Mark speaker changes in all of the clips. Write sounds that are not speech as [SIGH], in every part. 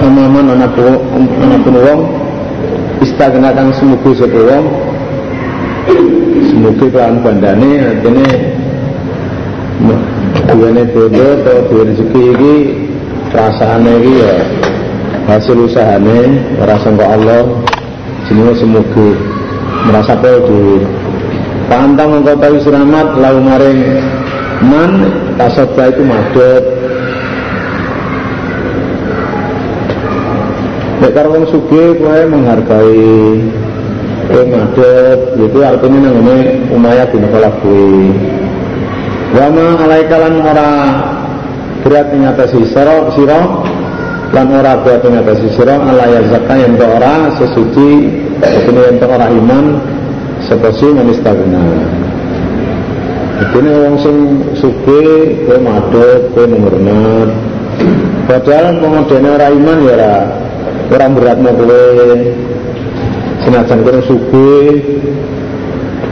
Speaker 1: amaman anak anak wong istagna kang semugu sapa wong semugu kan bandane artine duwene bodo atau duwe rezeki iki rasane iki ya hasil usahane ora sangka Allah. Jenenge semugu merasa kaya duwe pantang mengkau tahu selamat lau maring man tasabba itu madot Nek karo wong sugih kowe menghargai kowe madhep itu artinya nang ngene Umayyah bin Khalaf kuwi. Wa ma alaikalan ora berat ngatasi sira sira lan ora berat ngatasi sira ala ya zakat yang ora sesuci ini yang ora iman seperti manistagna. Ini wong sing sugih kowe madhep kowe menghormat. Padahal pengodene ora iman ya ora orang berat mau kowe senajan kowe subuh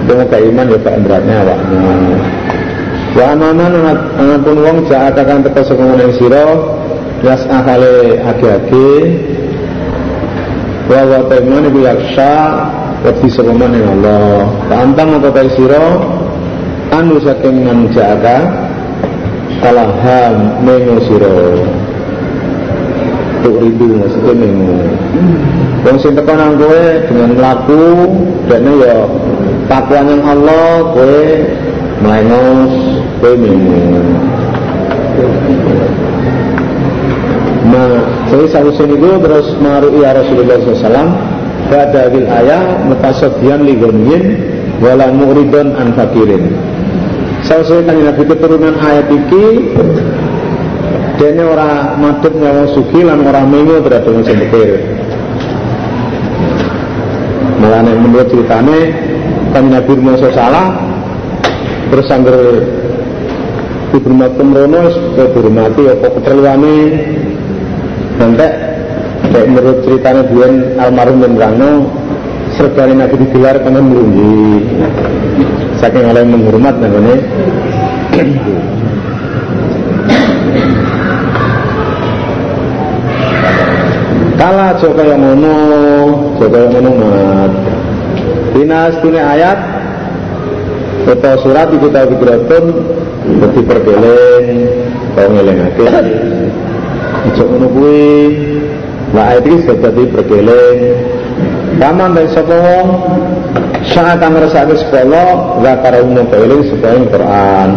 Speaker 1: dengan iman ya pak beratnya awakmu wa amaman anapun wong jahat akan teka saka ing sira yas ahale age-age wa wa taiman iku yaksha wedi saka maning Allah. Tantang apa ta sira anu saking manjaka kalaham mengo sira untuk rindu maksudnya mengu yang sing tekan nang kowe dengan melaku dan ya takwan yang Allah kowe melengos kowe mengu nah saya sahusin itu terus maru ya Rasulullah SAW pada bil ayah mutasabbian li ghaniyin wala mu'ridun an fakirin. Saya kan Nabi keturunan ayat iki dene ora madhep nyawa sugi lan ora mengo terhadap sing pikir malah nek menurut ceritane kan Nabi Musa salah terus angger dihormat kemrono dihormati apa keperluane. Nanti kayak menurut ceritanya Bian almarhum dan Rano sergani Nabi digelar karena merunggi saking oleh menghormat namanya Kala aja kaya ngono, aja kaya ngono mat. Dinas dunia ayat Kota surat iku ta pikratun dadi perkeleng kau ngelengake. Aja ngono kuwi. Lah ayat iki perkeleng. Paman dan sapa wong saat kang ngrasake sekolah karo umum eling supaya Quran.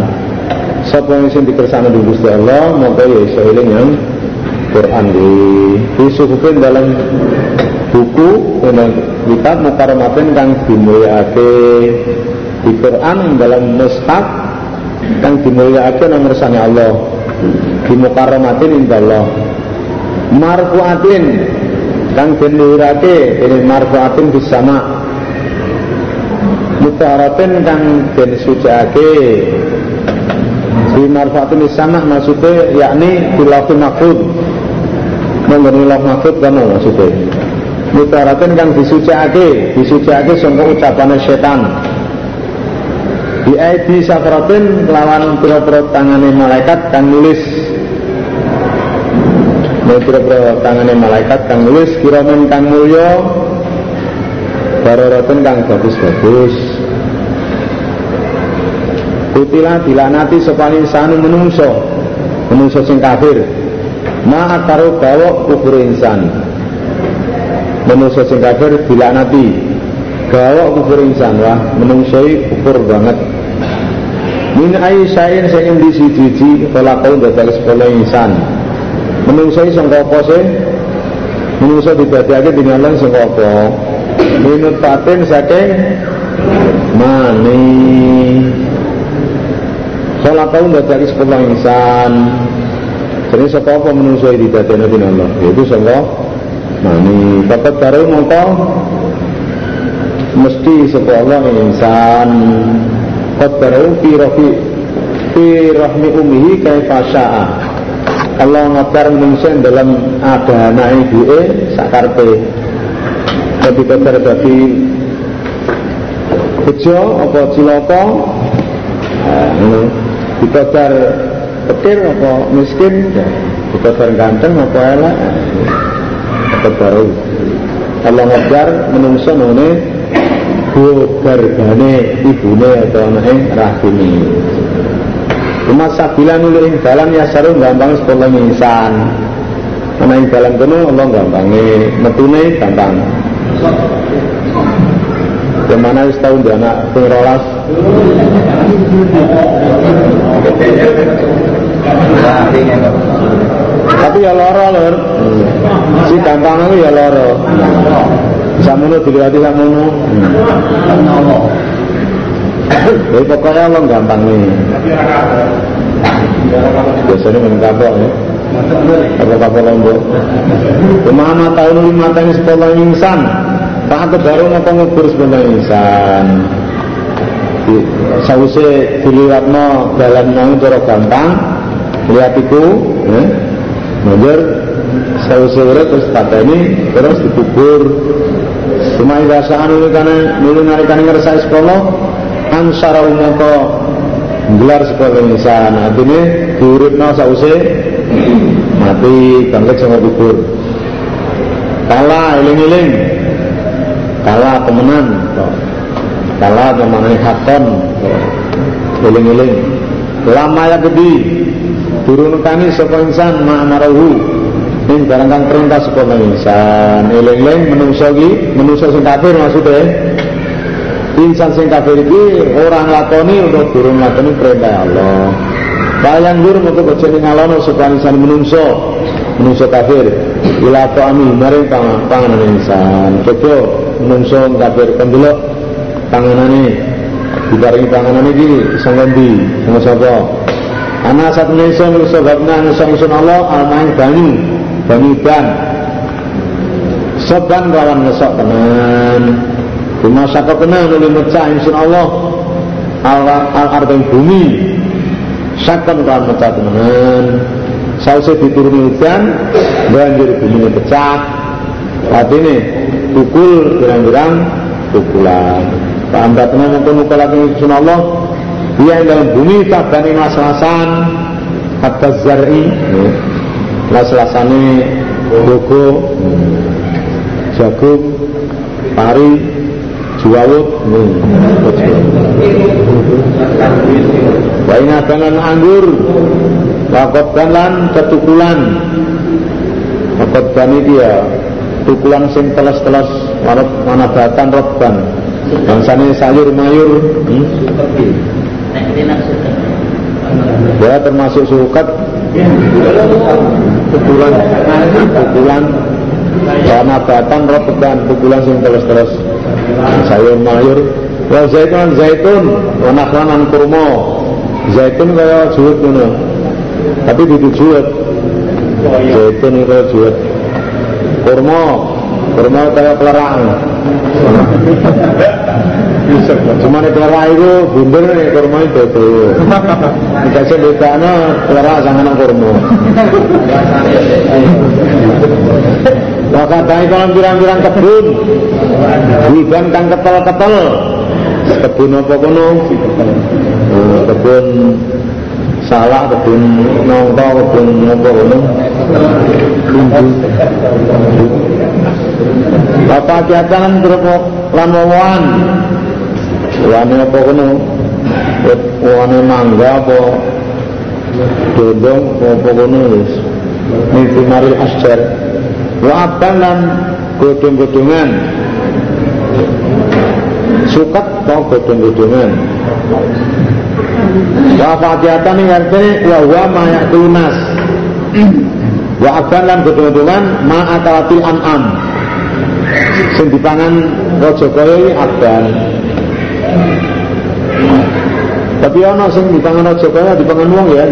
Speaker 1: Sapa sing dikersane di Allah mongko ya iso yang Quran di dalam buku dalam kitab mukarramatin kang dimulyakake di Quran dalam mushaf kang dimulyakake nang ngersane Allah. Di mukarramatin indallah marfuatin kang luhurake ini marfuatin di sama mutaharatin kang den di marfuatin di sama maksudnya yakni di lafil makhluk mengenai loh mahfud kan maksudnya? Mutaratin kang disuciake disuciake sangka ucapane setan. Di aidi safratin kelawan pira-pira tangane malaikat kang nulis. Pira-pira tangane malaikat kang nulis kiramen kang mulya bararatin kang bagus-bagus. Kutila dilanati sapa insanu menungso menungso sing kafir ma taruh bawa kubur insan. Manusia sing kafir nanti bawa kubur insan wah menungsoi kubur banget. Min ai sain sing endi siji kala kau dadal sekolah insan. Menungsoi sing apa sih? Menungso didadekake dingalan sing apa? Minut paten saking mani. Kala kau dadal sekolah insan jadi saka apa menungso iki dadene dening Allah? Yaitu saka mani. Bapak baru mongko mesti saka Allah insan Qad baru fi rafi fi rahmi ummihi kaifa syaa. Allah ngabar menungso dalam adana ibuke sakarpe. Tapi kadar dadi bejo apa cilaka. Nah, dikadar Petir apa miskin? Bukan bareng ganteng apa elek? Apa baru Allah ngejar menungso nune gargane ibune atau anake rahimi. Cuma sabila nulu ing dalan ya sarung gampang sekolah insan Ana ing dalan kono Allah gampange metune gampang. Ke mana wis di anak ping Tapi ya loro lur. Si gampang itu ya loro. Samono diliwati samono. Jadi pokoknya Allah gampang nih. Biasanya main kapok ya. Apa kapok lombok. Ke mana tahun lima tahun sepuluh insan. Tak baru ngapa ngubur sepuluh insan. Sause diliwatno dalan mau cara gampang lihat itu ya. Ngejar sause terus pateni terus dikubur Cuma irasaan ini karena nuli narikan ngerasa sekolah ansara umoko gelar sekolah insan artinya diurutno sause mati bangkit sama kubur kala iling-iling. Kala temenan kala temenan hakon iling-iling. Lama ya gede turun kami sapa insan ma'amarahu Ini barang kang perintah sapa insan. Eling-eling menungso iki menungso sing kafir maksudnya insan sing kafir iki orang lakoni untuk turun lakoni perintah Allah. Bayang dur untuk bojone ngalono sapa insan menungso. Menungso kafir. Ila ta'ami maring panganan insan. Coba menungso kafir pendelok panganane. Dibarengi panganan iki sing endi sama sapa ana satu menungso menungso babna ingsun Allah almain banyu Banidan Soban kawan ngesok tenan Bima saka tenan Nuli mecah insun Allah? Al-ardeng bumi. Sakon kawan mecah tenan Sausai dituruni hujan Banjir bumi pecah. Ini Pukul birang-birang Pukulan. Paham tak tenan Untuk nukulat insun Allah Dia yang dalam bumi Tabani mas-masan Hatta zari. Las-lasane gogo jagung. Pari. Juwawut Waina dengan anggur. Wakot lan ketukulan. Wakot ban dia. Tukulan sing telas-telas Warot manabatan rotban Bangsane sayur mayur. Hmm? Ya termasuk sukat. Pukulan. Pukulan. Karena batang robekan pukulan sing terus-terus sayur mayur. Wa zaitun zaitun. Wa nakhlan kurma. Zaitun kaya juwet ngono. Tapi di juwet zaitun kaya juwet kurma. Kurma kaya kelerang Cuma nih kelara itu bunder nih kurma itu tuh. Dikasih bedanya kelara jangan nang kurma. Maka dari kalau pirang-pirang kebun, bukan kang ketel-ketel, kebun apa kono? Oh, kebun salah, kebun nongko, kebun apa kono? Bapak kiatan terus lamongan wane apa kono? Wane mangga apa dodong apa kono wis. Mimpi maril asjar. Wa abang lan godong-godongan sukat atau godong-godongan wa fatihatan ini artinya wa wa mayak tunas wa abang lan godong-godongan ma akalatil an'am. Sing dipangan raja tapi ana sing dipangan aja kaya dipangan wong ya.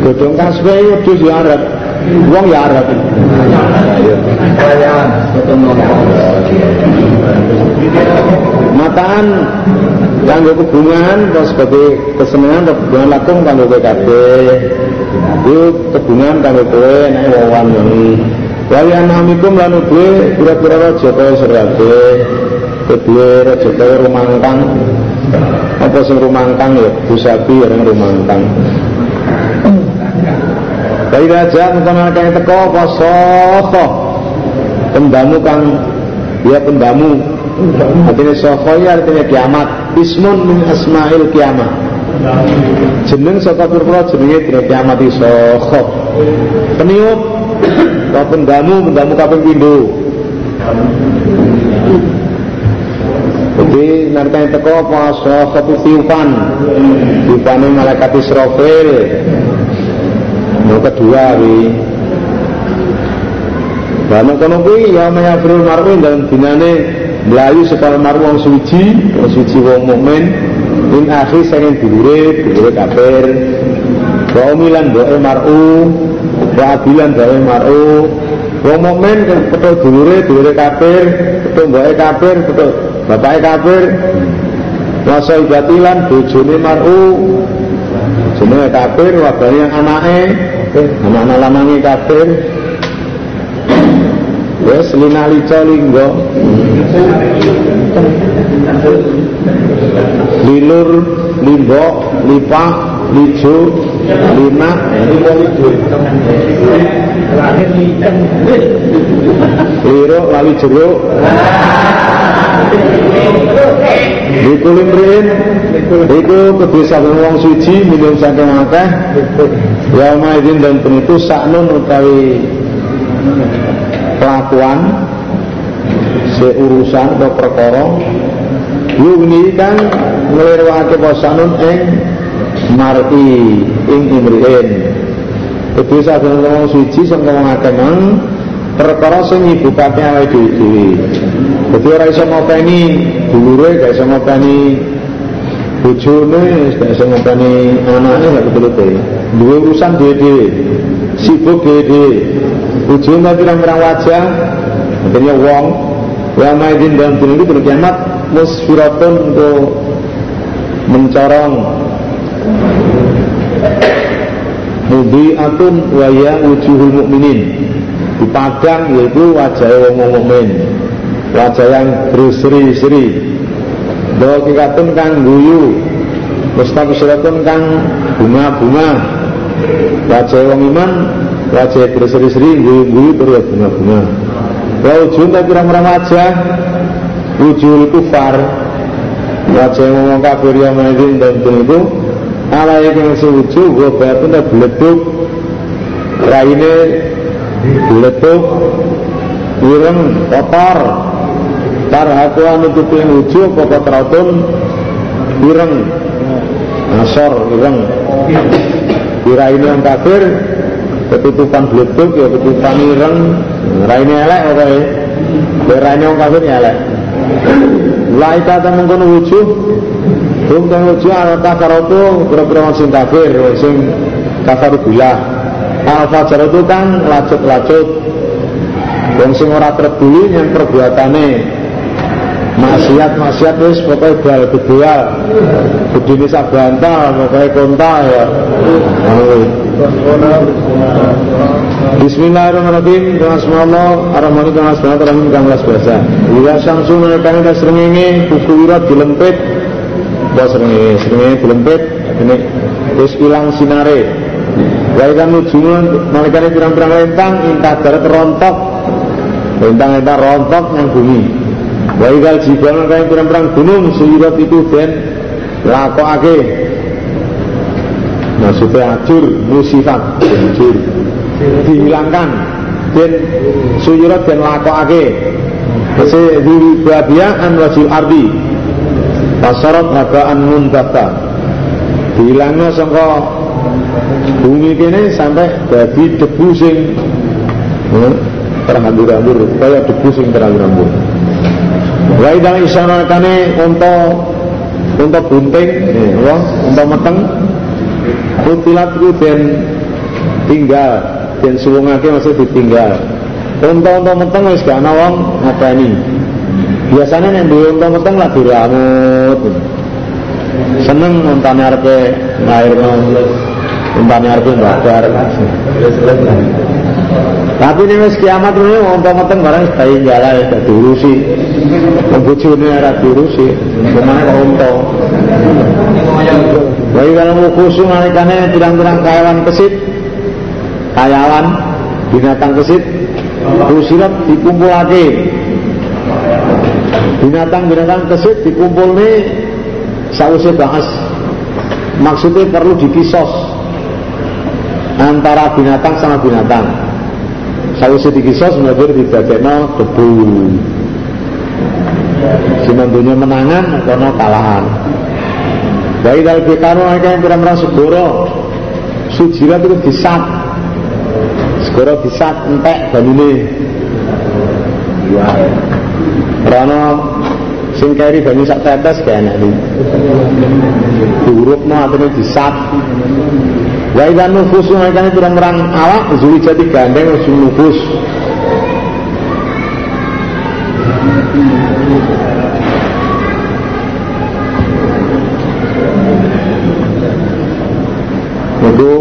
Speaker 1: Godhong kaswe wedhus ya arep. Wong ya arep. Mataan kanggo kebungan atau sebagai kesenangan kebungan lakum kanggo kabeh. Itu kebungan kanggo kowe nek wawan ini. Wali anamikum lan duwe pira-pira raja kaya serate kedua kaya rumangkang. Apa sing rumangkang ya? Busabi orang rumangkang. Dari raja mengkonon yang teko apa pendamu kang ya pendamu artinya soho ya artinya kiamat. Ismun min asma'il kiamat jeneng saka pura jenenge dina kiamat soho peniup atau pendamu pendamu kaping pindho yang teko apa satu tiupan tiupan malaikat Israfil yang kedua wi Lalu kono kuwi ya mayafrul mar'u dalam dinane melayu sekal mar'u wong suci, suci wong mukmin min akhi sanging dulure, dulure kafir. Wa umilan doe mar'u, wa abilan doe mar'u. Wong mukmin petuk dulure, dulure kafir, petuk mboke kafir, petuk bapake kafir. Wa ibatilan bojone mar'u. Jenenge kafir, wabane anake, anak-anak lanange kafir. Wes linali linggo. Lilur, limbo, lipa, lijo, lina, Liro lali jeruk. Iku limrin Iku kedua wong suci Minum saking akeh. Ya maidin dan penitu saknun utawi kelakuan seurusan atau perkara. Yugni kan nglirwake posanun ing mar'i ing imriin. Kedua saben wong suci sing wong akeh perkara sing nyibukake awake dhewe. Dadi ora iso ngopeni dulure, gak iso ngopeni bojone, gak iso ngopeni anake gak betul-betul. Duwe urusan dhewe-dhewe. Sibuk dhewe-dhewe ujung pirang-pirang wajah akhirnya wong wa maidin dalam dunia itu kiamat musfiratun untuk mencorong mudiatun wa ya wujuhul mukminin di padang yaitu wajah wong mukmin. Wajah yang berseri-seri. Bahwa kikatun kang guyu mustabsyiratun kang bunga-bunga. Wajah wong iman wajah berseri-seri guyu-guyu terus bunga-bunga. Wujud tapi orang-orang wajah? Wujud kufar. Wajah ngomong kafir yang menjadi dan itu ala yang sewujud gue pun tak beleduk raine beleduk ireng kotor. Tarhakuan nutupi yang wujud pokok teratun? Ireng. Asor ireng. Ini yang kafir ketutupan bleduk ya ketutupan ireng. Raine elek apa ya? Raine wong kafir ya elek. Laika temen kono wujuh Hum dan wujuh ala Kira-kira sing kafir Sing kafar bilah Al fajar itu kan lacut-lacut. Yang sing ora terbuli yang perbuatane maksiat maksiat wis pokoknya bal bedual bedine sabantal pokoknya konta ya. Bismillahirrahmanirrahim. Bismillah Ar-Rahman Ar-Rahim Ar-Rahim Kang las biasa. Ila samsu menekan kita serengenge Buku wirat dilempit. Kita serengenge Serengenge dilempit. Ini Terus hilang sinare Waikan ujungan Menekan pirang-pirang lentang Intah darat rontok. Lentang-lentang rontok yang bumi. Waigal jibal kaya pirang-pirang gunung Suyirat itu dan Lakokake. Maksudnya acur Musifat Acur Dihilangkan Dan suyirat dan lakokake. Kasi di babiaan wajil ardi. Pasarat habaan muntata Dihilangnya sangka Bumi kini sampai Jadi debu sing hmm, Terhambur-hambur Kayak debu sing terhambur-hambur Wa idang bunting, ya, untuk meteng, kutilat ku den tinggal, den suwungake masih ditinggal. Untuk untuk meteng wis gak ana wong. Biasanya nek duwe untuk meteng lagi ramut. Seneng untane arepe lairno untane arepe mbadar. Tapi ini wis kiamat ini ngomong-ngomong barang bayi jala ya gak diurusi. Bojone ora diurusi. Ke mana kok unta. Bayi kalau khusus nalikane pirang-pirang kayawan kesit. Kayawan binatang kesit dikumpul lagi Binatang-binatang kesit dikumpul nih Sausnya bahas. Maksudnya perlu dikisos Antara binatang sama binatang. Sausnya dikisos Menurut didadekno debu. Sinondunya menangan Kono kalahan. Baik dari bekano mereka yang kurang-kurang segoro Sujirat itu disat. Segoro disat entek banine Karena sing keri banyu sak tetes kayak enak iki. Diurupno atine disat. Wa idza nufusu makane pirang-pirang awak zuli jadi gandeng wis nufus. Itu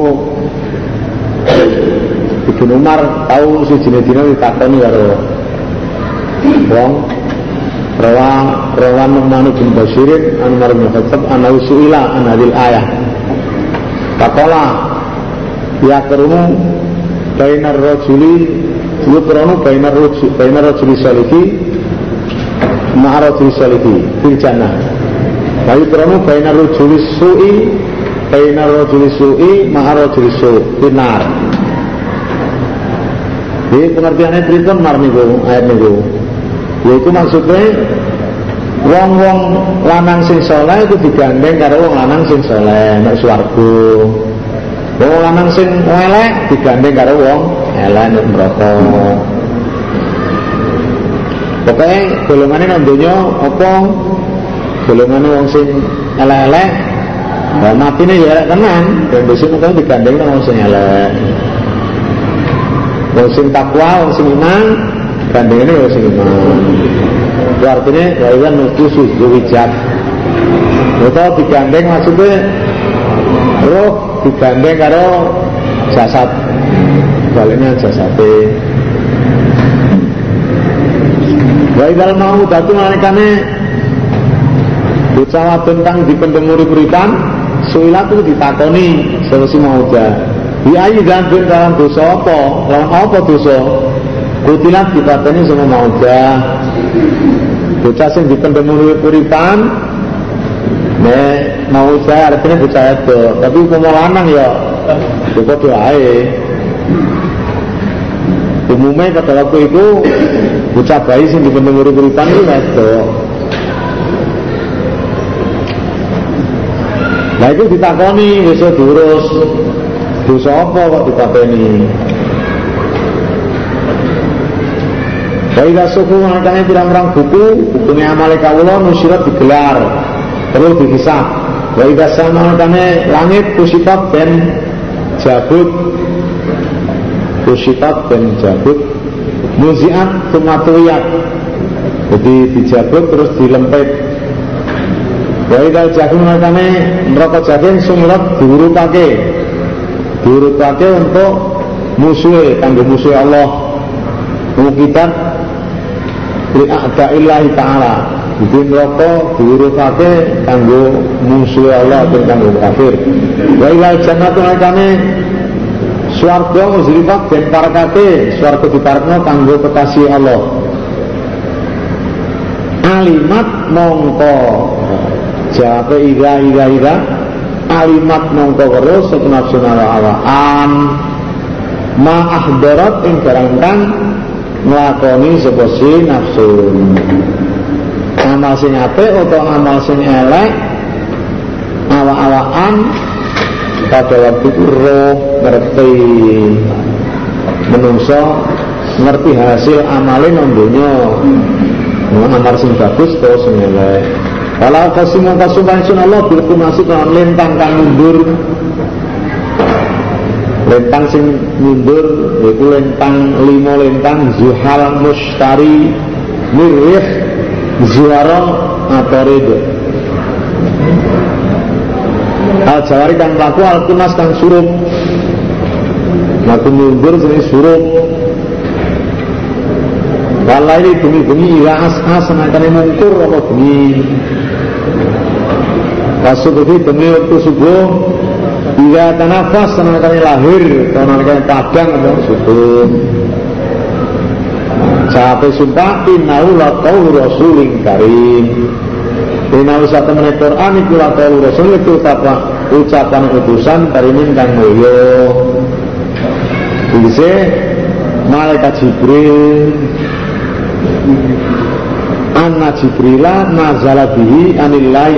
Speaker 1: Ibnu Umar tahu jenis dina ditakoni karo wong rawa rawan Nu'man bin Bashirin an Umar bin Khattab an suila an hadil ayah. Pakola ya kerumu bainar rajuli yukronu bainar rajuli bainar rajuli salihi ma'a rajuli salihi fil jannah. Wa yukronu bainar rajuli su'i bainar rajuli su'i ma'a rajuli su'i fil nar. Jadi pengertiannya mar niku ayat niku. Yaitu maksudnya wong-wong lanang sing soleh itu digandeng karo wong lanang sing soleh nek swarga. Wong lanang sing elek digandeng karo wong elek nek neraka. Pokoknya golongannya nang donya apa golongannya wong sing elek-elek Nah, mati ini ya tenan, dan besok kan digandeng sama wong sing elek. Wong sing takwa, wong sing iman, gandeng ini sing iman. Itu artinya ya nutu suju wijat. Itu digandeng maksudnya roh digandeng karo jasad. Baliknya jasadnya. Wa idal mau datu nalikane bocah tentang dipendem urip-uripan suilat itu ditakoni sewesi mau Di ayi gambir dalam dosa apa? Dalam apa dosa? Kutilat dipateni sama mauja. Bocah sing dipendem urip-uripan ne mauja artinya bocah itu. Tapi umpama lanang ya cukup doae. Umumnya pada waktu itu bocah bayi sing dipendem urip-uripan itu wedok. Nah itu ditakoni besok diurus dosa apa kok dipateni Baiklah suku makanya pirang-pirang buku bukunya amale kawula nusirat digelar terus dihisab Baiklah sama makanya langit kusitat dan jabut. Kusitat dan jabut. Muziat tumatuyat. Jadi dijabut terus dilempet Wa idal jagung makane neraka jagung sumirat diurupake. Diurupake untuk musuhe kanggo musuh Allah. Mukitan li a'da'illahi ta'ala. Jadi neraka diurupake kanggo musuh Allah dan kanggo kafir. Wa idal jannatu makane Swarga uzrifat dan parakate Swarga diparakno kanggo kekasih Allah. Alimat mongko. Jawabe ira ira ira alimat mongko weruh sapa nafsu awaan ma ahdarat ing barang nglakoni sapa si nafsu. Amal sing apik utawa amal sing elek awak-awakan pada waktu roh ngerti menungso ngerti hasil amalin nondonya amal sing bagus terus sing elek. Kalau kasimu kasuban sun Allah bil kumasi kan kang mundur. Lentang sing mundur yaitu lentang limo lentang zuhal mustari mirih zuhara atarid. Al jawari kang mlaku al kunas kang surup. Mlaku mundur jenis surup ini bengi-bengi ila as-as senakane mungkur apa bengi Kasubuhi bengi waktu subuh Ila tanafas senakane lahir Kalau nakane padang apa subuh Sampai sumpah Innahu la qawlu rasulin karim. Innahu satu menit Quran Iku la qawlu rasul itu ucapan utusan karimin kang mulya Bisa malaikat Jibril. Anna Jibrila nazala wajal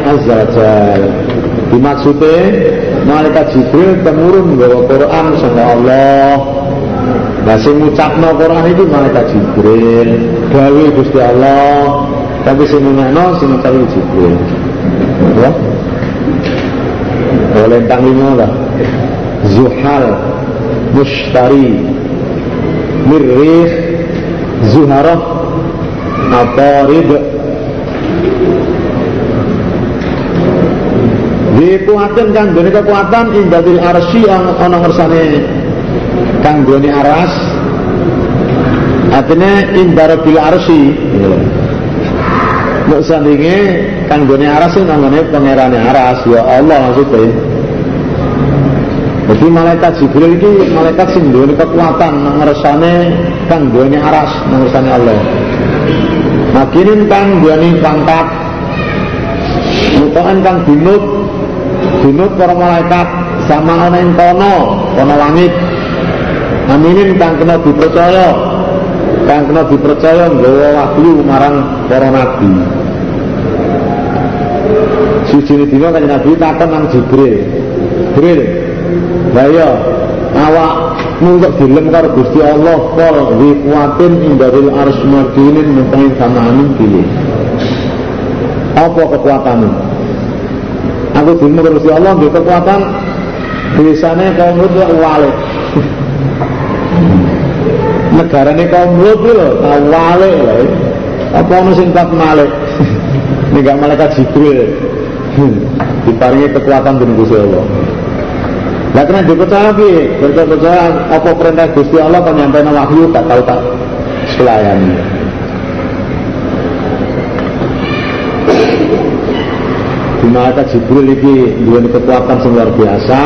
Speaker 1: Dimaksudnya malaikat Jibril temurun bawa Quran sama Allah. Nah sing ngucapno Quran itu malaikat Jibril. Gawe Gusti Allah. Tapi sing ngene sing ngucap Jibril. Ya. Oleh tang lima lah. Zuhal Mushtari. Mirrih Zuharah Atarid Dikuatan kan gini kekuatan Indatil arsi yang ono ngersane Kang goni aras. Artinya Indarabil arsi. Mbak sandingi Kang goni aras itu namanya pangerannya aras. Ya Allah maksudnya. Jadi malaikat Jibril ini malaikat sing duwe kekuatan nang ngersane kang duwe aras nang ngersane Allah. Makinin kang duwe pangkat. Mutaan kang binut Binut para malaikat sama ana ing kono, kono langit. Aminin kang kena dipercaya kang kena dipercaya nggawa wahyu marang para nabi. Siji dina kan Nabi takon nang Jibril. Jibril, lah iya, awak nunggu dilem karo Gusti Allah kol di kuatin indaril makinin mungkin sama amin pilih. Apa kekuatanmu? Aku dilem karo Gusti Allah di kekuatan biasanya kaum Lut ya walik. [LAUGHS] Negara ini kaum Lut lho, tahu walik lho. Apa ono sing tak malik? [LAUGHS] Ini gak malaikat Jibril. [LAUGHS] Diparingi kekuatan dengan Gusti Allah. Lah kena dipercaya piye? Percaya apa perintah Gusti Allah kan nyampe wahyu tak tahu tak selayani. Di malaikat Jibril ini dua kekuatan luar biasa,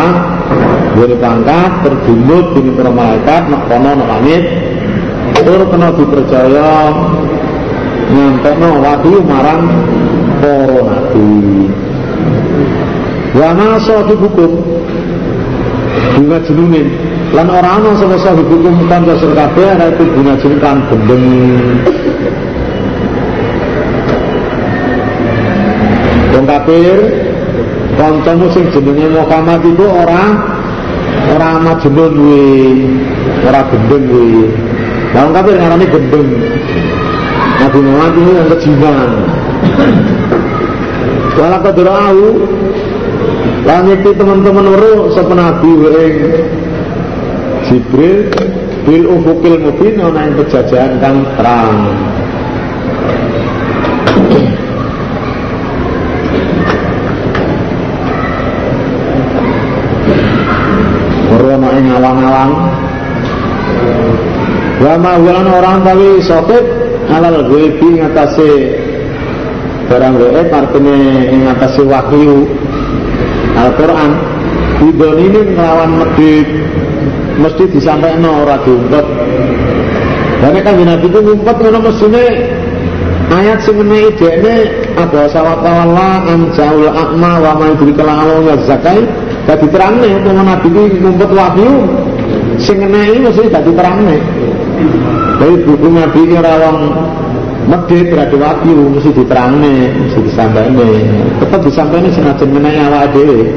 Speaker 1: dua pangkat, terdumut di para malaikat, nak kono nak langit, tur kena dipercaya nyampe wahyu marang para nabi. Wa nasa dihukum bunga jenunin lan ora ana sapa sahib hukum kanca sir kabeh itu bunga jeneng kan gendeng kafir. Kancamu sing jenenge Muhammad itu ora ora majnun kuwi. Ora gendeng kuwi. Lah wong kafir ngarani gendeng. Nabi Muhammad itu yang kejinan Walau kau Lan iki teman-teman weruh sapa nabi ing Jibril bil ufukil mubin ana ing pejajahan terang. Awang-awang. Wa ma orang tawi sokit alal ghaibi ngatasi barang gaib artinya ing ngatasi wahyu Al-Quran Bidon ini melawan medit. Mesti disampaikan orang diumpet. Dan kan Nabi itu ngumpet Karena mestinya Ayat semenai ini Apa sawat tawalla Anjaul akma Wa ma'idri kelangalawnya zakai Gak diterangnya Karena Nabi itu ngumpet wahyu Sengenai mesti gak diterangnya Jadi buku Nabi ini rawang medit berarti wahyu mesti diterangnya mesti disampaikan tetap disampaikan senajan mengenai awak dhewe.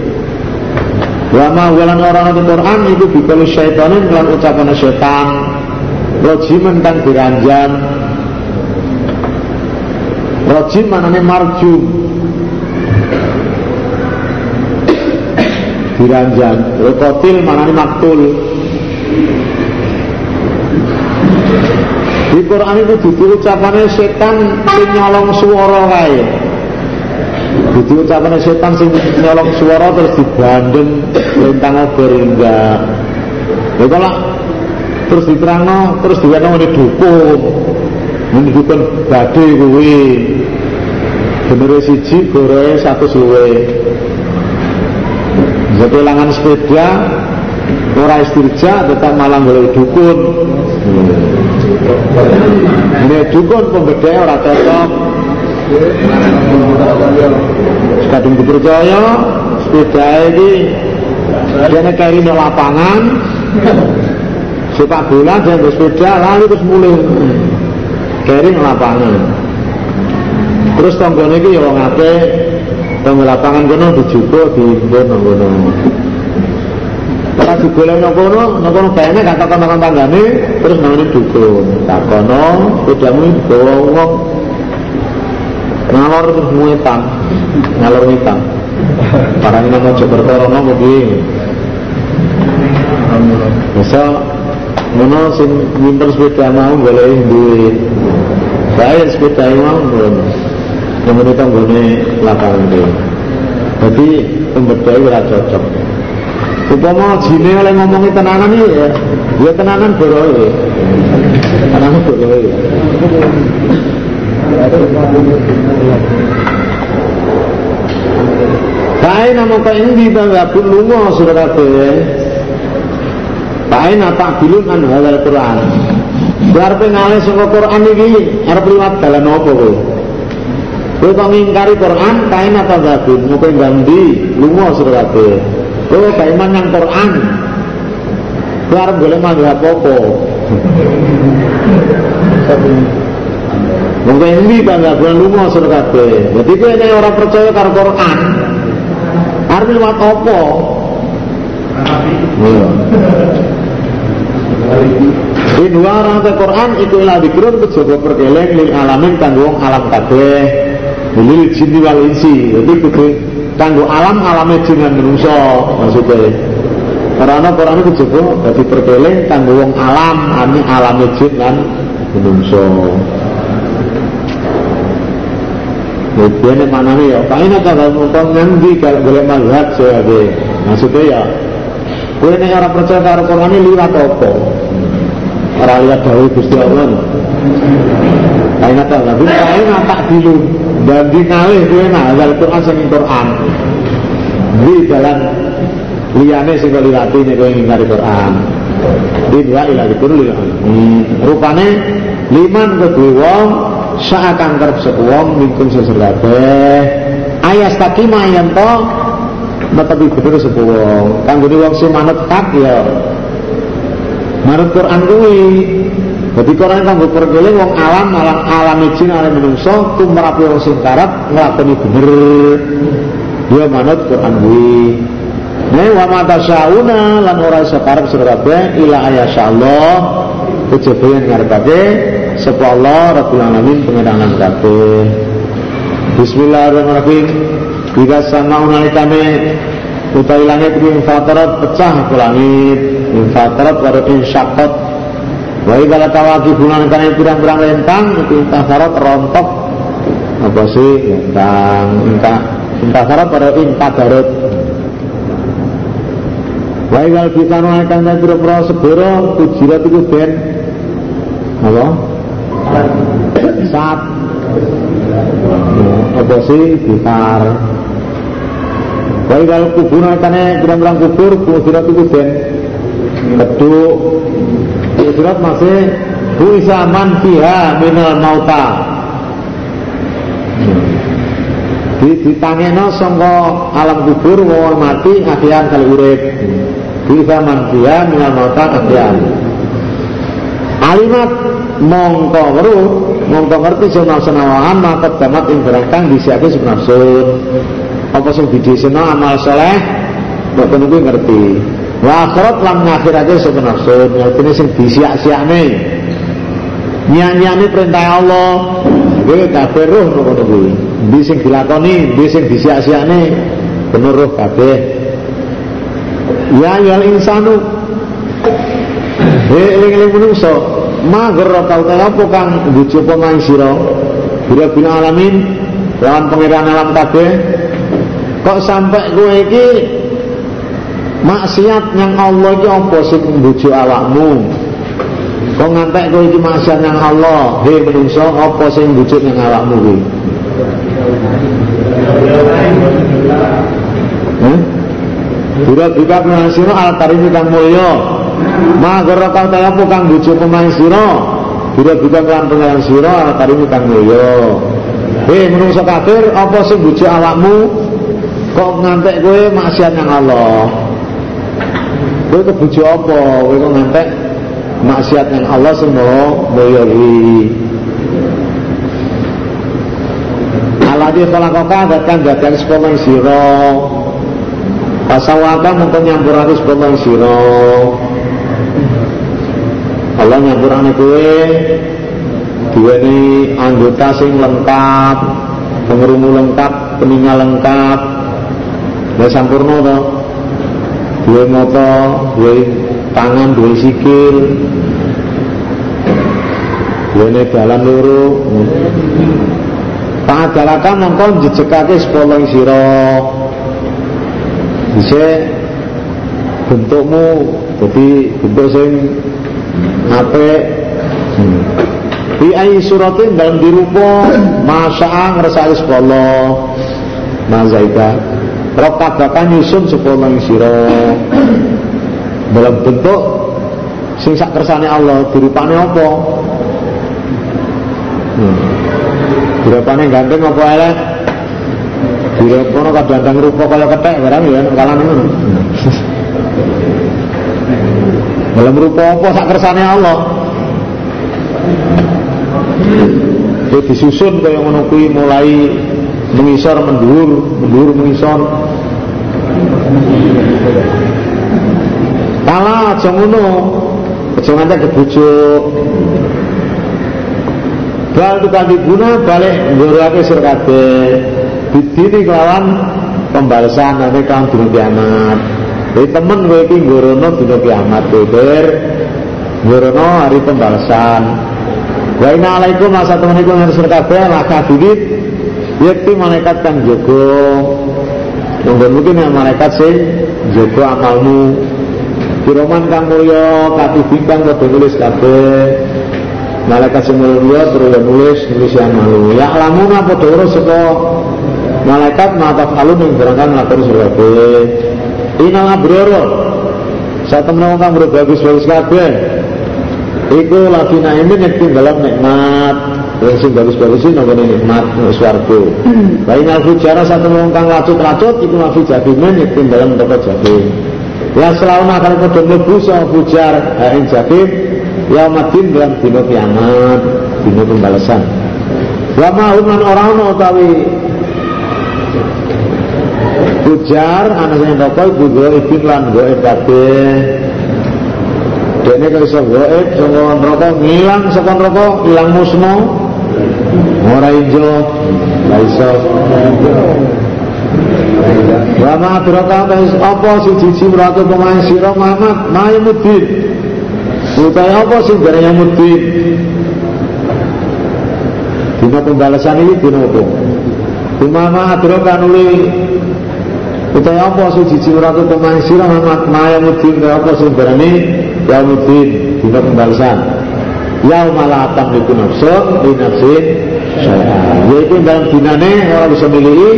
Speaker 1: Wa ma walan orang di Quran itu bikali syaitanin kelan ucapan syaitan. Rojiman kan diranjan rojim manane marjum diranjan rokotil manane maktul di Quran itu dudu ucapannya setan sing nyolong suara kae. Dudu ucapannya setan sing nyolong suara terus dibanding lintang ober enggak. Ya kalau terus diterangno terus diweno ngene dukung. menunjukkan badhe kuwi bener siji goroe satu suwe jadi langan sepeda ora istirja tetap malah boleh dukun. Ini dukun pembeda ora cocok. Kadung dipercaya sepeda ini dia kari di lapangan. Sepak bola dia bersepeda lalu terus mulai kari di lapangan. Terus tonggone iki ya wong tonggo lapangan kono dijupuk di kono-kono Ora digolek nang kono, nang kono kayane gak takon nang tanggane, terus namanya dukun. Takono, sedamu dibawa wong ngalor terus muetan, ngalor ngitan. Barang nang Mojokerto rono kuwi. Bisa ngono sing nyimpen sepeda mau boleh duwe. Bayar sepeda mau ngono. Yang itu nggone lapangan itu. Jadi pemberdaya ora cocok. Upama jine oleh ngomongi tenanan iki ya, ya tenanan boroe. Tenanan boroe. Kae nama ka indi bangga pun lunga sira kabeh. Kae napa bilun an halal Quran. Biar pengalih saka Quran iki arep liwat dalan apa kowe? Kowe kok ngingkari Quran kae napa gabun? Muka ngamdi lunga sira kabeh. Kowe gak iman nang Quran. Kowe arep golek manggah apa-apa. [LAUGHS] Mungkin ini bangga bulan lunga sira kabeh. Jadi kowe nek ora percaya karo Quran, arep liwat apa? Iya. Di luar Quran itu ilah dikurun kejaba perkeleng lil alamin kanggo wong alam kabeh. Lil jinni wal insi. Jadi kudu kanggo alam alame jin lan maksudnya. Karena Quran itu kejaba dadi perkeleng kanggo wong alam, ani alame jin lan manusa. Yang mana nih ya? Kain kalau mau ngendi kalau boleh melihat saya Maksudnya ya, gue ini orang percaya karo Quran ini lihat apa? Orang lihat dahulu Gusti Allah. Kain apa? Tapi kain tak dulu dan dinalih gue nah dari Quran sing Quran. Di jalan liane sing ini gue ingin Quran. Di dua ilah itu dulu. Rupane liman kedua wong seakan kerep sekuwong minkum sesir ayas takima yang to netepi bener sekuwong kanggo wong sing manut hak ya manut Quran kuwi jadi Quran kanggo perkele wong alam alam alam jin alam menungso tumrap wong sing karep nglakoni bener. Dia manut Quran kuwi. Nih wa mata syauna lan ora iso karep sira kabeh ila ayasyallah kejaba yang ngarepake sapa Allah Rabbul Alamin pengedangan kabeh. Bismillahirrahmanirrahim. Jika sama nalikane utawi langit ing fatarat pecah ke langit. Ing fatarat syaqqat wa idza latawaqi bulan kana pirang-pirang lentang itu intasarat rontok. Apa sih? Lentang. Inta intasarat pada intadarut wa idza kitanu akan pira-pira seboro tujirat iku ben apa? Saat apa sih? Gitar. Baik kalau kubur nantinya kurang-kurang kubur Kusirat itu ben Keduk Kusirat masih Bisa man fiha minal mauta. Di ditangeno sangka alam kubur wong mati akhirnya kali urip. Bisa man fiha minal mauta akhirnya alimat mongko weruh mongko ngerti sunah senawahan maka damat ing barang kang disiake sunafsun apa sing didhisina amal saleh mboten kuwi ngerti wa akhirat lan ngakhirake sunafsun ngertine sing disiak-siakne. Nyanyiane perintah Allah. Kuwi kabeh roh ngono kuwi? Ndi sing dilakoni ndi sing disiak-siakne? Bener roh kabeh. Ya ya insanu. Eling-eling menungso. Mager kau tahu apa kang bujuk pemain siro bila bila alamin lawan pengiran alam kabeh. Kok sampai gue iki maksiat yang Allah iki apa sing bujuk awakmu kok ngantek kowe iki maksiat nang Allah he menungso apa sing wujud nang awakmu kuwi Hmm? Dura buka penang siro al karim kang mulya. Ma gara kau ta apa kang bojo pemain sira. Dura buka kan penang siro al karim kang mulya. Hei menungso kafir apa sing bojo awakmu kok ngantek kowe maksiat nang Allah. Kowe kebujo apa? Kowe kok ngantek maksiat nang Allah mulya iki. Aladi khalaqaka datang datang sepuluh siro Pasawaka mungkin nyampurane sepuluh siro Allah nyampurane kue Duweni anggota sing lengkap Pengerumu lengkap, peninggal lengkap Ya sampurno to Dua moto, dua tangan, dua sikil. Dua dalam luru Pangadalaka mongko jejekake sepuluh siro bisa bentukmu jadi bentuk sing hmm. Di ayi suratin dalam dirupa Masya'a ngeresaki sepuluh Mazaika Rokabakan nyusun sepuluh siro Dalam bentuk Sing sak kersane Allah Dirupane apa hmm. Dirupane ganteng apa elek Direkono kadang-kadang rupa kaya ketek barang ya kalah ngono. Dalam rupa apa sak kersane Allah. Dia disusun kaya ngono kuwi mulai mengisor mendur, mendur mengisor. Kala aja ngono. Aja ngantek kebujuk. Bal tukang diguna balik nggorake sir kabeh. Bidini kelawan pembalasan nanti kawan dino kiamat. Jadi temen gue iki ngorono dino kiamat beber ngorono hari pembalasan. Wa inna alaikum masa temen iku harus kabeh laka bibit yakti malaikat kang jogo. Mungkin mungkin yang malaikat sing jogo amalmu. Kiroman kang mulya katibi kang padha nulis kabeh. Malaikat sing mulya terus nulis nulis yang malu. Ya lamuna padha saka malaikat mata falun yang berangkat melakukan surga inal abroro saat temen kang bagus-bagus kabeh iku lagi naimin yang dalam nikmat sing bagus-bagus ini nongol nikmat swarga Lain inal fujara saat temen kang lacut-lacut iku lagi jabimen yang dalam toko jabim ya selalu akan kode mlebu sama fujar hain jabim ya madin dalam dino kiamat dino pembalasan Wa ma'uman orang utawi Bujar anak sing toko ibu goibin lan goib kabeh. Dene kok iso goib saka neraka ngilang saka neraka ilang musno. Ora ijo, la iso. Wa ma adraka apa siji ratu pemain sira Muhammad Maymuddin. Utai apa sing garane Muddin? Dina pembalasan ini dina apa? Umama adraka nuli Utai apa suci ciuratu pemain sirah Muhammad Kaya apa sumberani Ya mudin Dina pembalasan Ya malah tamliku nafsun Di nafsin Yaitu dalam dinane Orang bisa milih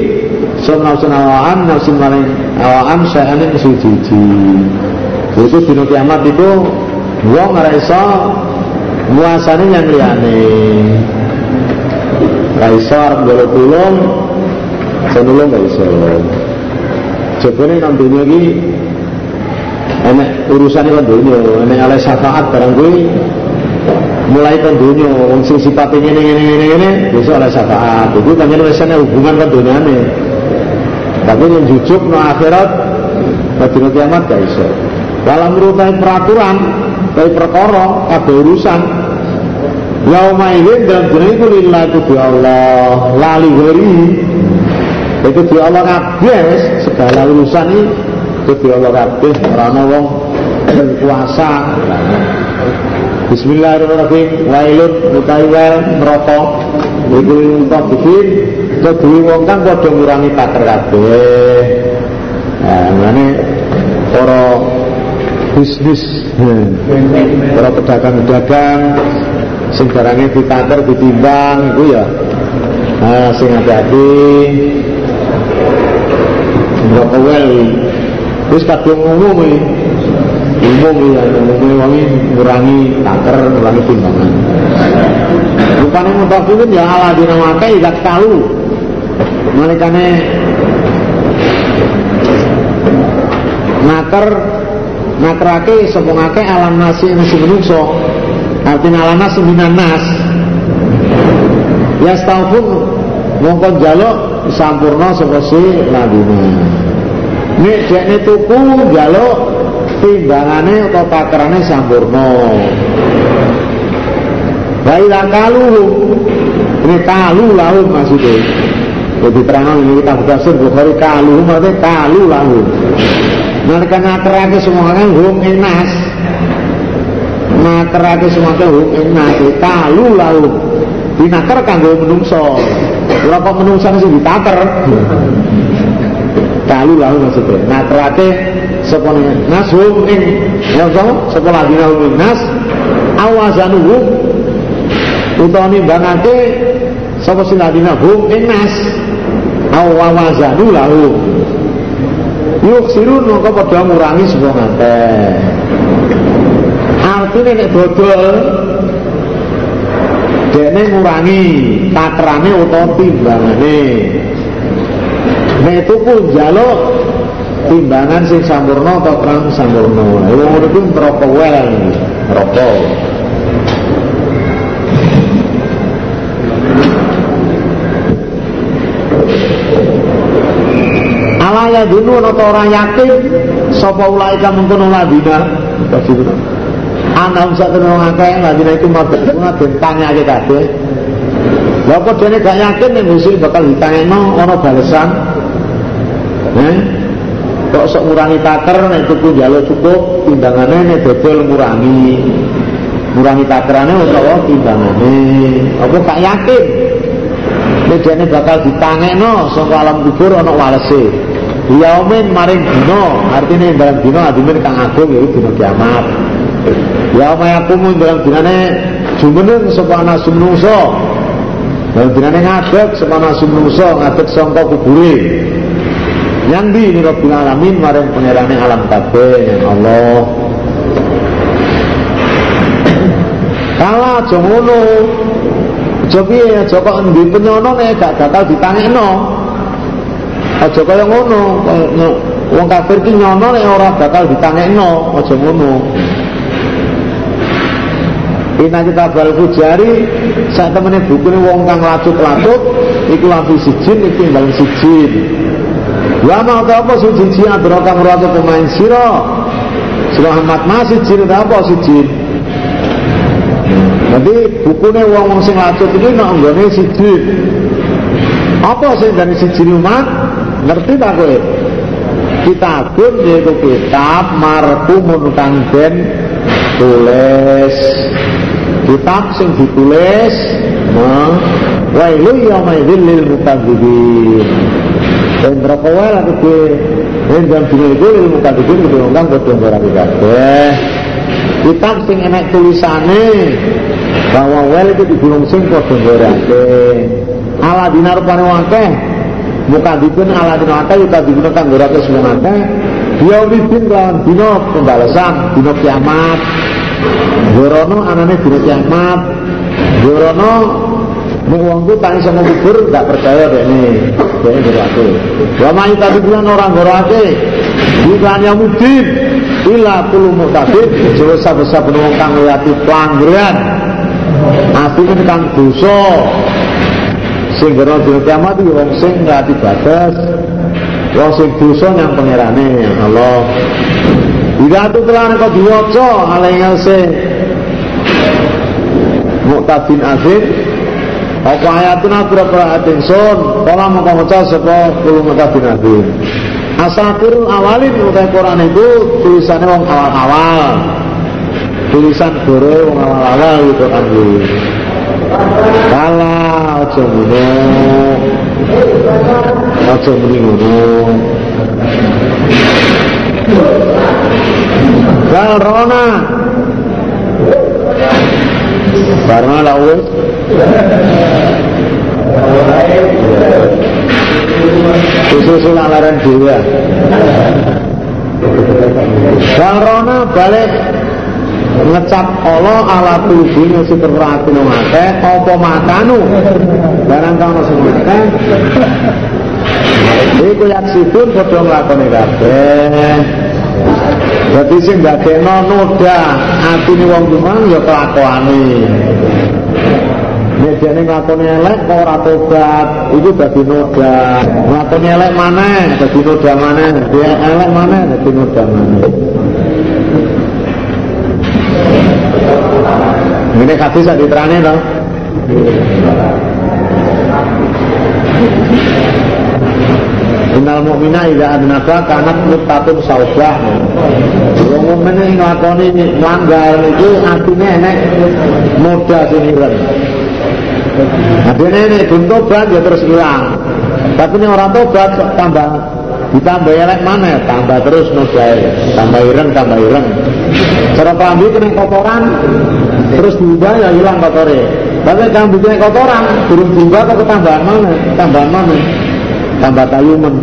Speaker 1: Sun nafsun awaan Nafsun maring awaan Syai'an yang suci Itu dina kiamat itu Wong raiso Muasane yang liane Raiso Arab golok tulung Senulung gak iso. Jebone nang dunia iki enek urusane kan dunia, enek oleh syafaat barang kuwi mulai kan dunia wong sing sipate ngene ngene ngene ngene besok oleh syafaat. Iku pancen wis hubungan kan dunyane. Tapi yang jujuk no akhirat pada kiamat gak iso. Dalam merupakan peraturan, dari perkara, ada urusan. Yauma ini dan dunia itu lillah itu Allah, lali gori. Itu di Allah kabeh segala urusan ini kudu Allah kabeh ana wong kuasa Bismillahirrahmanirrahim. Wailun utawi wel neraka iku untuk bikin kedue wong kang padha ngurangi pater kabeh. Nah ngene para bisnis para pedagang-pedagang sing barangnya ditaker ditimbang itu ya. Nah, sing hati-hati. Berapa well terus kadung umum umum ya umum wangi ngurangi taker ngurangi timbangan. Rupanya mutafifin ya ala dinamakai ikat kalu malikane naker nakrake sepungake alam nasi nasi menungso. Artinya alam nasi minan nas. Ya setahun mongkon jaluk sampurna sapa si ladina. Nek dekne tuku jaluk timbangane atau takerane sampurna Baiklah kalu ini kalu lahum maksudnya jadi terang ini kita tafsir Bukhari kalu maksudnya kalu lahum Nalika ngaterake semua kan hum enas. Ngaterake semua kan hum enas. Kalu lalu dinaker kanggo menungso. Ora kok menungso sing ditaker. Kalu lalu maksudnya. Ngaterake sapa nas hum ing ya sapa? Sapa lagi hum nas? Awazanuhum utawa nimbangake sapa sing ladina hum ing nas. Awawazanu lahu. Yuk sirun maka pada ngurangi semua ngate. Artinya nek dodol dene ngurangi takrane utawa timbangane nek pun jaluk timbangan sing sampurna atau terang sampurna. Lha ngono kuwi neraka wel neraka ala dulu atau orang yakin sapa ulaika mungkon ladina ana usah kena ngakeh ladina itu mabuna den tanyake kabeh. Lha apa dene gak yakin nek musuh bakal ditanyeno ana balesan eh kok sok ngurangi taker nek tuku njaluk cukup timbangane nek dodol ngurangi. Ngurangi takerane utawa timbangane apa gak yakin? Nek dene bakal ditangekno saka alam kubur ana walese. Yaumin maring dino Artinya dalam dino adimin kang agung Yaitu dino kiamat. Yaumay akumu dalam dinane Jumeneng sepana sumnungso Dalam dinane ngadek sepana sumnungso Ngadek songkok kuburi Yang di ini Rabbil Alamin Maring pengerane alam kabeh Allah. Kala jongono Jopi ya Joko endi? Penyono nek gak bakal ditangekno. Aja kaya ngono wong kafir ki nyono nek ora bakal ditangekno aja ngono. Ina kita bal fujari saat temennya buku ini wong kang lacut-lacut iku lampu sijin iku tinggal sijin Wa ma apa siji adro kang ora pemain sira Sira Ahmad masih ta apa sijin Jadi bukunya wong wong sing lacut iki nek nggone sijin Apa sing dari sijin umat ngerti tak kowe? Kitabun yaitu kitab marhumun kang den tulis. Kitab sing ditulis wailu yauma idzil lil mukadzibin dan berapa wae lah kowe yen jam dino iku lil mukadzibin kudu ngomong padha ora sing enek tulisane. Bahwa wel itu digulung sing padha ngorake ala dinar pane akeh mukadibun ala dino aka yukadibun kang gorake semua aka yaumidin lawan dino pembalasan dino kiamat. Gorono anane dino kiamat. Gorono Nek wong ku tak iso kubur gak percaya dek ini. Dek ini gorake Wa ma orang gorake Bukan yang mudin Ila puluh mukadib Jelas besar penuh kang liati pelanggaran Artinya kang dosa. Sing kena dina kiamat iki wong sing ngrati batas. Wong sing dosa yang pangerane Allah. Ida tu telah kau diwaca alaihi se Muqtadin azim apa ayatuna berapa atin sun Kala maka maca sapa kulo muqtadin azim Asatirul awalin utai Quran itu tulisannya wong awal-awal tulisan gore wong awal-awal itu kan Kala aja ngono. Aja muni ngono. Rona. Karena lawe. Laran dia. Gal rona balik ngecap Allah ala tulbine super rati nang akeh apa makanu barang sing akeh iku yaksipun padha nglakoni kabeh Jadi sing dadekno noda atine wong lumang ya kelakuane. Jane nglakoni elek kok ora tobat, iku dadi noda. Nglakoni elek maneh, dadi noda maneh. Dia elek maneh, dadi noda maneh. Ini hadis sak diterane to. Innal mu'mina idza adnaka kanat mutatun saubah. Wong mukmin sing nglakoni melanggar niku atine enek modal sing ireng. Adene nek ben tobat ya terus hilang. Tapi nek ora tobat tambah ditambah elek mana? Tambah terus nodai tambah ireng tambah ireng. Cara kelambi kena kotoran terus diubah ya hilang kotornya. Tapi kelambi kena kotoran turun diubah kok ketambahan mana? Tambahan mana? Tambah tayuman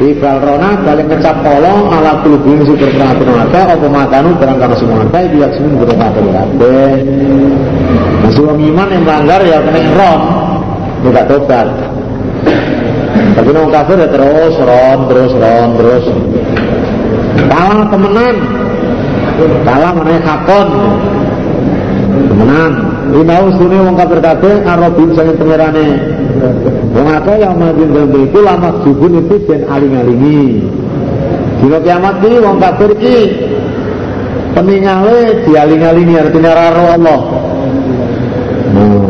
Speaker 1: Ibal rona balik ngecap kolong ala kulubin super peraturan ada apa makanu barang kama semua ada dia semua berkata berkata masih orang iman yang melanggar ya kena ron. Tidak tobat. Tapi orang kafir ya terus ron terus ron terus. Kalah temenan. Kalah mana hakon temenan. Inau suni wong kafir kabeh arobin sange pangerane. Wong akeh yang madin dambe iku lama jubun itu den aling-alingi. Dina kiamat iki wong kafir iki peningale dialing-alingi artinya raro Allah. Hmm.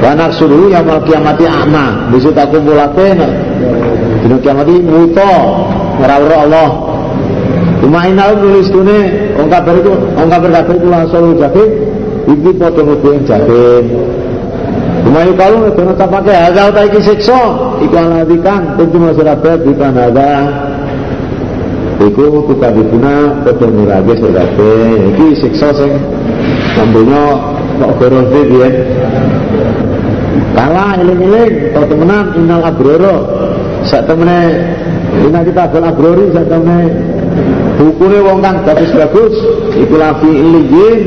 Speaker 1: Wanak suruh yang mal kiamati ama, bisa tak kumpulake dina kiamat iki wuto ora Allah. Cuma inau nulis tune wong kafir iku wong kafir kabeh iku langsung jadi iki padha ngobeng jatin Umayu kalau itu tak pakai harga utai iki siksa iku aladikan tentu masyarakat di tanada iku kita dipuna padha ngurage sedate iki siksa sing sambunya kok goroh dia kalah eling-eling kau temenan inal abroro. Sak temene Ina kita bel abrori sak temene Bukune wong kang bagus-bagus. Iku lafi iliyin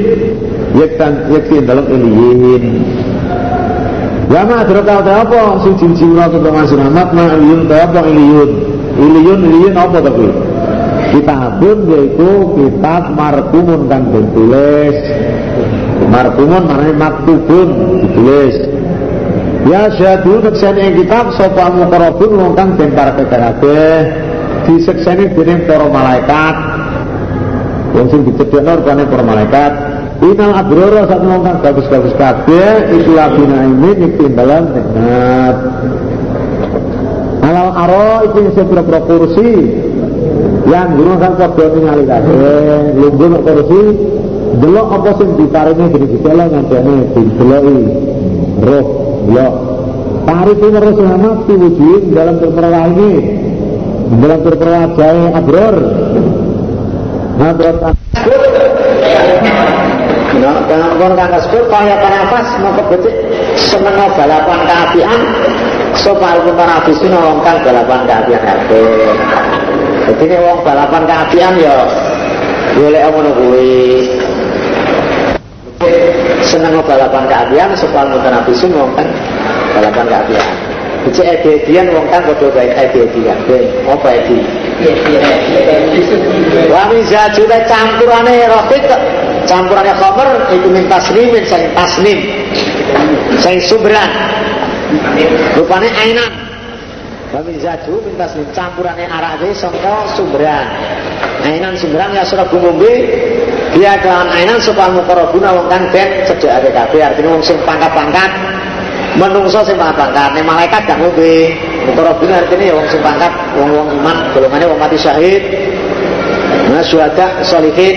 Speaker 1: yektan yektin dalam iliyin Lama adroka ta apa? Sujin jiwa ke pengasih amat ma iliyun ta apa? Iliyun iliyun iliyun apa tapi kitabun yaitu kitab markumun kan ditulis. Markumun maknanya maktubun ditulis. Ya syahadu nekseni kitab sopa mukarabun wong kang den para kabeh disekseni dening para malaikat. Wong sing dicedhekno rupane para malaikat Inal abroro saat ngomong bagus-bagus kabeh iku labina ini niktimbalan nikmat. Alal aro itu sepura-pura kursi yang gunakan padha ningali kabeh, lungguh kursi delok apa sing diparingi dening ditelo ngandane dideloki roh. Tarif ini harus selamat diwujud dalam ini dalam perkara jaya abror. Nah, Kalau kang kasbut kaya penafas maka becik seneng balapan keapian sopal pun panafisin wong kang balapan keapian kabeh. Jadi ini wong balapan keapian ya boleh ngono kuwi. Seneng balapan keapian sopal pun panafisin wong kang balapan keapian. Becik edian wong kang padha baik edi kabeh. Apa edi? Wa mizaju campurane roti campurannya khamr itu min taslimin saya taslim saya subran rupanya ainan. Kami zaju min taslim campurannya arak ini sangka subran ainan subran ya surah gumumbi dia dengan ainan supaya mukorobuna wong kan den cedek ada kabeh artinya wong sing pangkat-pangkat. Menungso sing pangkat-pangkat. Nih malaikat gak ngombe mukorobuna artinya ya wong sing pangkat wong-wong iman. Golongannya wong mati syahid. Nah syuhada solihin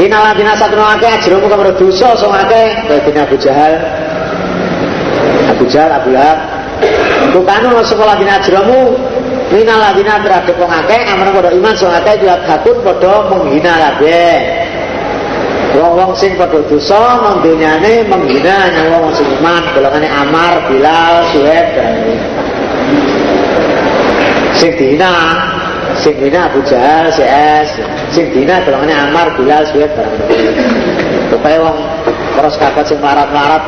Speaker 1: Inala dina satu nake ajromu kamar dosa so ngake Kaya Abu Jahal. Abu Jahal, Abu Lahab. Bukanu sekolah dina ajromu Minal ladina terhadap iman sing akeh juat hakun padha menghina kabeh. Wong-wong sing padha dosa nang menghina nang wong sing iman. Golongane Amar, Bilal, Suhaib dan sing dina sing dina Abu Jahal, CS, sing dina golongane Amar, Bilal, Suhaib barang. Supaya wong terus kakak sing marat-marat